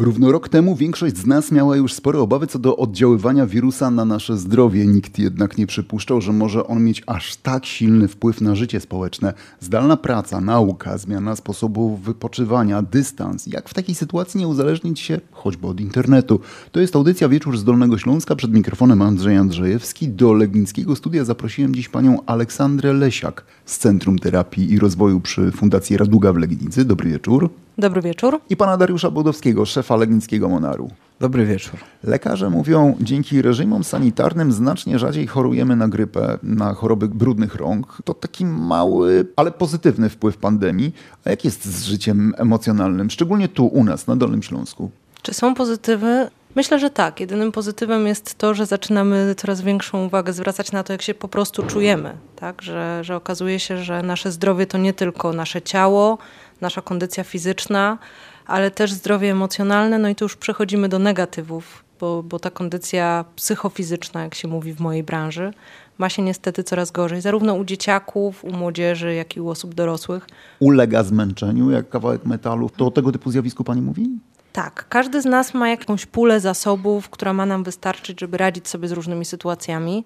Równo rok temu większość z nas miała już spore obawy co do oddziaływania wirusa na nasze zdrowie. Nikt jednak nie przypuszczał, że może on mieć aż tak silny wpływ na życie społeczne. Zdalna praca, nauka, zmiana sposobu wypoczywania, dystans. Jak w takiej sytuacji nie uzależnić się choćby od internetu? To jest audycja Wieczór z Dolnego Śląska. Przed mikrofonem Andrzej Andrzejewski. Do Legnickiego Studia zaprosiłem dziś panią Aleksandrę Lesiak z Centrum Terapii i Rozwoju przy Fundacji Raduga w Legnicy. Dobry wieczór. Dobry wieczór. I pana Dariusza Bodowskiego, szefa Legnickiego Monaru. Dobry wieczór. Lekarze mówią, dzięki reżimom sanitarnym znacznie rzadziej chorujemy na grypę, na choroby brudnych rąk. To taki mały, ale pozytywny wpływ pandemii. A jak jest z życiem emocjonalnym, szczególnie tu u nas, na Dolnym Śląsku? Czy są pozytywy? Myślę, że tak. Jedynym pozytywem jest to, że zaczynamy coraz większą uwagę zwracać na to, jak się po prostu czujemy. Tak? Że, że okazuje się, że nasze zdrowie to nie tylko nasze ciało, nasza kondycja fizyczna, ale też zdrowie emocjonalne. No i tu już przechodzimy do negatywów, bo, bo ta kondycja psychofizyczna, jak się mówi w mojej branży, ma się niestety coraz gorzej, zarówno u dzieciaków, u młodzieży, jak i u osób dorosłych. Ulega zmęczeniu, jak kawałek metalu. To o tego typu zjawisku pani mówi? Tak, każdy z nas ma jakąś pulę zasobów, która ma nam wystarczyć, żeby radzić sobie z różnymi sytuacjami.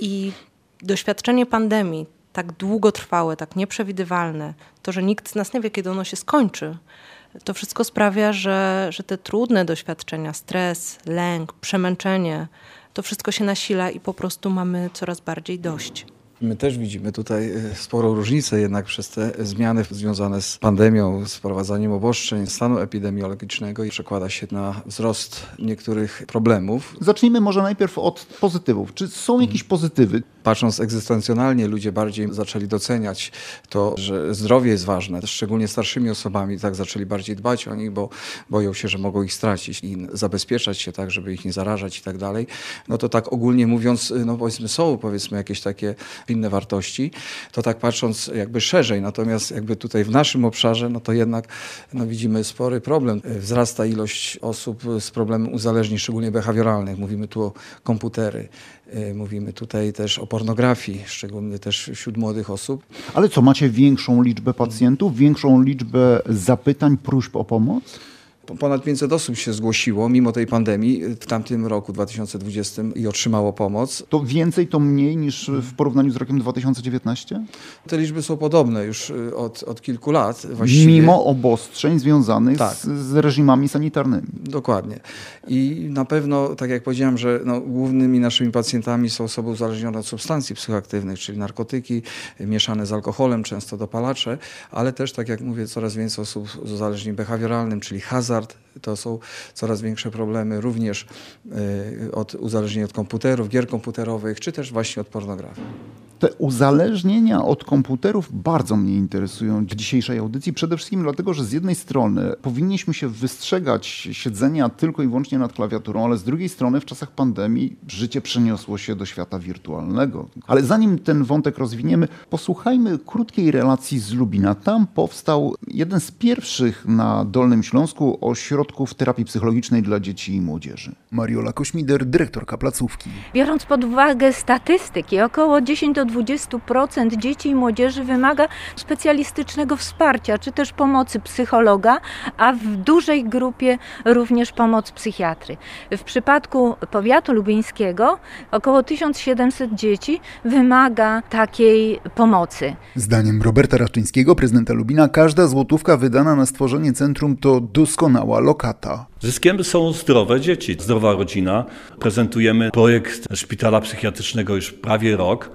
I doświadczenie pandemii, tak długotrwałe, tak nieprzewidywalne, to, że nikt z nas nie wie, kiedy ono się skończy, to wszystko sprawia, że, że te trudne doświadczenia, stres, lęk, przemęczenie, to wszystko się nasila i po prostu mamy coraz bardziej dość. My też widzimy tutaj e, sporą różnicę jednak przez te zmiany związane z pandemią, z wprowadzaniem obostrzeń, stanu epidemiologicznego i przekłada się na wzrost niektórych problemów. Zacznijmy może najpierw od pozytywów. Czy są jakieś pozytywy? Patrząc egzystencjonalnie, ludzie bardziej zaczęli doceniać to, że zdrowie jest ważne, szczególnie starszymi osobami, tak zaczęli bardziej dbać o nich, bo boją się, że mogą ich stracić i zabezpieczać się tak, żeby ich nie zarażać i tak dalej. No to tak ogólnie mówiąc, no powiedzmy są powiedzmy jakieś takie inne wartości, to tak patrząc jakby szerzej, natomiast jakby tutaj w naszym obszarze, no to jednak no widzimy spory problem. Wzrasta ilość osób z problemem uzależnień, szczególnie behawioralnych. Mówimy tu o komputery, mówimy tutaj też o pornografii, szczególnie też wśród młodych osób. Ale co, macie większą liczbę pacjentów, większą liczbę zapytań, próśb o pomoc? Ponad 500 osób się zgłosiło mimo tej pandemii w tamtym roku 2020 i otrzymało pomoc. To więcej, to mniej niż w porównaniu z rokiem 2019? Te liczby są podobne już y, od, od kilku lat. Właściwie. Mimo obostrzeń związanych tak. z, z, reżimami sanitarnymi. Dokładnie. I na pewno, tak jak powiedziałem, że no, głównymi naszymi pacjentami są osoby uzależnione od substancji psychoaktywnych, czyli narkotyki mieszane z alkoholem, często dopalacze, ale też, tak jak mówię, coraz więcej osób z uzależnieniem behawioralnym, czyli hazard, hazard to są coraz większe problemy również y, od uzależnienia od komputerów, gier komputerowych, czy też właśnie od pornografii. Te uzależnienia od komputerów bardzo mnie interesują w dzisiejszej audycji. Przede wszystkim dlatego, że z jednej strony powinniśmy się wystrzegać siedzenia tylko i wyłącznie nad klawiaturą, ale z drugiej strony w czasach pandemii życie przeniosło się do świata wirtualnego. Ale zanim ten wątek rozwiniemy, posłuchajmy krótkiej relacji z Lubina. Tam powstał jeden z pierwszych na Dolnym Śląsku ośrodków terapii psychologicznej dla dzieci i młodzieży. Mariola Kośmider, dyrektorka placówki. Biorąc pod uwagę statystyki, około 10 do 20% dzieci i młodzieży wymaga specjalistycznego wsparcia, czy też pomocy psychologa, a w dużej grupie również pomoc psychiatry. W przypadku powiatu lubińskiego około 1700 dzieci wymaga takiej pomocy. Zdaniem Roberta Raczyńskiego, prezydenta Lubina, każda złotówka wydana na stworzenie centrum to doskonała lokata. Zyskiem są zdrowe dzieci, zdrowa rodzina. Prezentujemy projekt szpitala psychiatrycznego już prawie rok.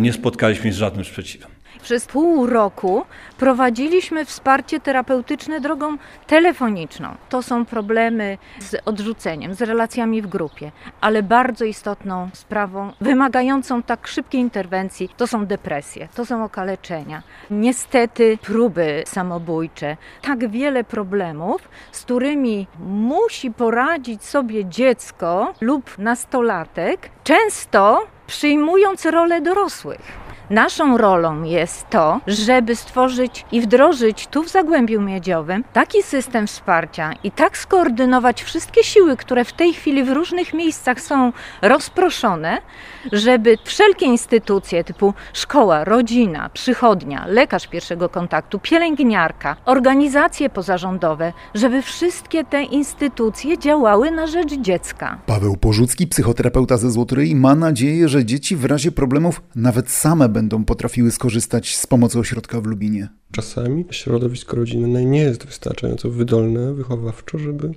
Nie spotkaliśmy się z żadnym sprzeciwem. Przez pół roku prowadziliśmy wsparcie terapeutyczne drogą telefoniczną. To są problemy z odrzuceniem, z relacjami w grupie, ale bardzo istotną sprawą, wymagającą tak szybkiej interwencji, to są depresje, to są okaleczenia. Niestety próby samobójcze, tak wiele problemów, z którymi musi poradzić sobie dziecko lub nastolatek, często przyjmując rolę dorosłych. Naszą rolą jest to, żeby stworzyć i wdrożyć tu w Zagłębiu Miedziowym taki system wsparcia i tak skoordynować wszystkie siły, które w tej chwili w różnych miejscach są rozproszone, żeby wszelkie instytucje typu szkoła, rodzina, przychodnia, lekarz pierwszego kontaktu, pielęgniarka, organizacje pozarządowe, żeby wszystkie te instytucje działały na rzecz dziecka. Paweł Porzucki, psychoterapeuta ze Złotoryi, ma nadzieję, że dzieci w razie problemów nawet same będą potrafiły skorzystać z pomocy ośrodka w Lubinie. Czasami środowisko rodzinne nie jest wystarczająco wydolne wychowawczo, żeby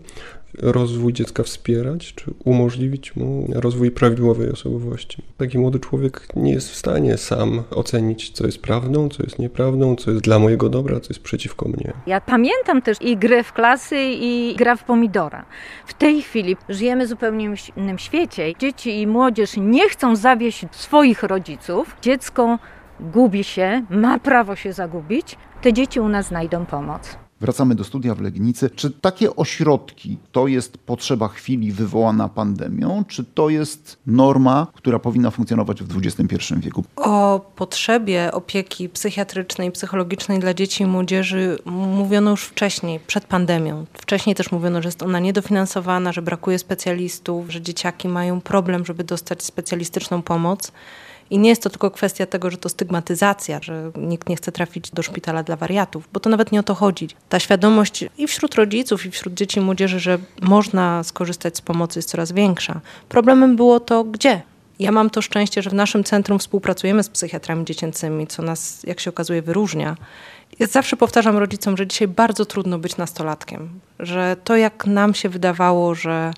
rozwój dziecka wspierać, czy umożliwić mu rozwój prawidłowej osobowości. Taki młody człowiek nie jest w stanie sam ocenić, co jest prawdą, co jest nieprawdą, co jest dla mojego dobra, co jest przeciwko mnie. Ja pamiętam też i grę w klasy, i gra w pomidora. W tej chwili żyjemy w zupełnie innym świecie. Dzieci i młodzież nie chcą zawieść swoich rodziców. Dziecko gubi się, ma prawo się zagubić. Te dzieci u nas znajdą pomoc. Wracamy do studia w Legnicy. Czy takie ośrodki to jest potrzeba chwili wywołana pandemią, czy to jest norma, która powinna funkcjonować w XXI wieku? O potrzebie opieki psychiatrycznej, psychologicznej dla dzieci i młodzieży mówiono już wcześniej, przed pandemią. Wcześniej też mówiono, że jest ona niedofinansowana, że brakuje specjalistów, że dzieciaki mają problem, żeby dostać specjalistyczną pomoc. I nie jest to tylko kwestia tego, że to stygmatyzacja, że nikt nie chce trafić do szpitala dla wariatów, bo to nawet nie o to chodzi. Ta świadomość i wśród rodziców, i wśród dzieci i młodzieży, że można skorzystać z pomocy jest coraz większa. Problemem było to, gdzie. Ja mam to szczęście, że w naszym centrum współpracujemy z psychiatrami dziecięcymi, co nas, jak się okazuje, wyróżnia. Ja zawsze powtarzam rodzicom, że dzisiaj bardzo trudno być nastolatkiem, że to jak nam się wydawało, że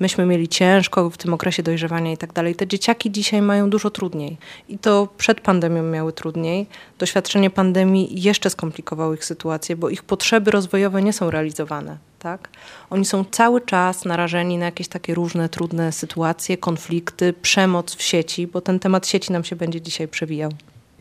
myśmy mieli ciężko w tym okresie dojrzewania i tak dalej. Te dzieciaki dzisiaj mają dużo trudniej. I to przed pandemią miały trudniej. Doświadczenie pandemii jeszcze skomplikowało ich sytuację, bo ich potrzeby rozwojowe nie są realizowane. Tak? Oni są cały czas narażeni na jakieś takie różne trudne sytuacje, konflikty, przemoc w sieci, bo ten temat sieci nam się będzie dzisiaj przewijał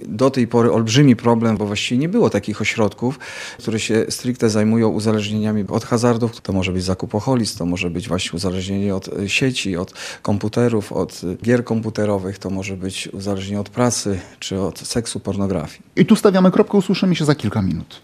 do tej pory olbrzymi problem, bo właściwie nie było takich ośrodków, które się stricte zajmują uzależnieniami od hazardów. To może być zakupoholizm, to może być właśnie uzależnienie od e, sieci, od komputerów, od e, gier komputerowych, to może być uzależnienie od pracy czy od seksu, pornografii. I tu stawiamy kropkę, usłyszymy się za kilka minut.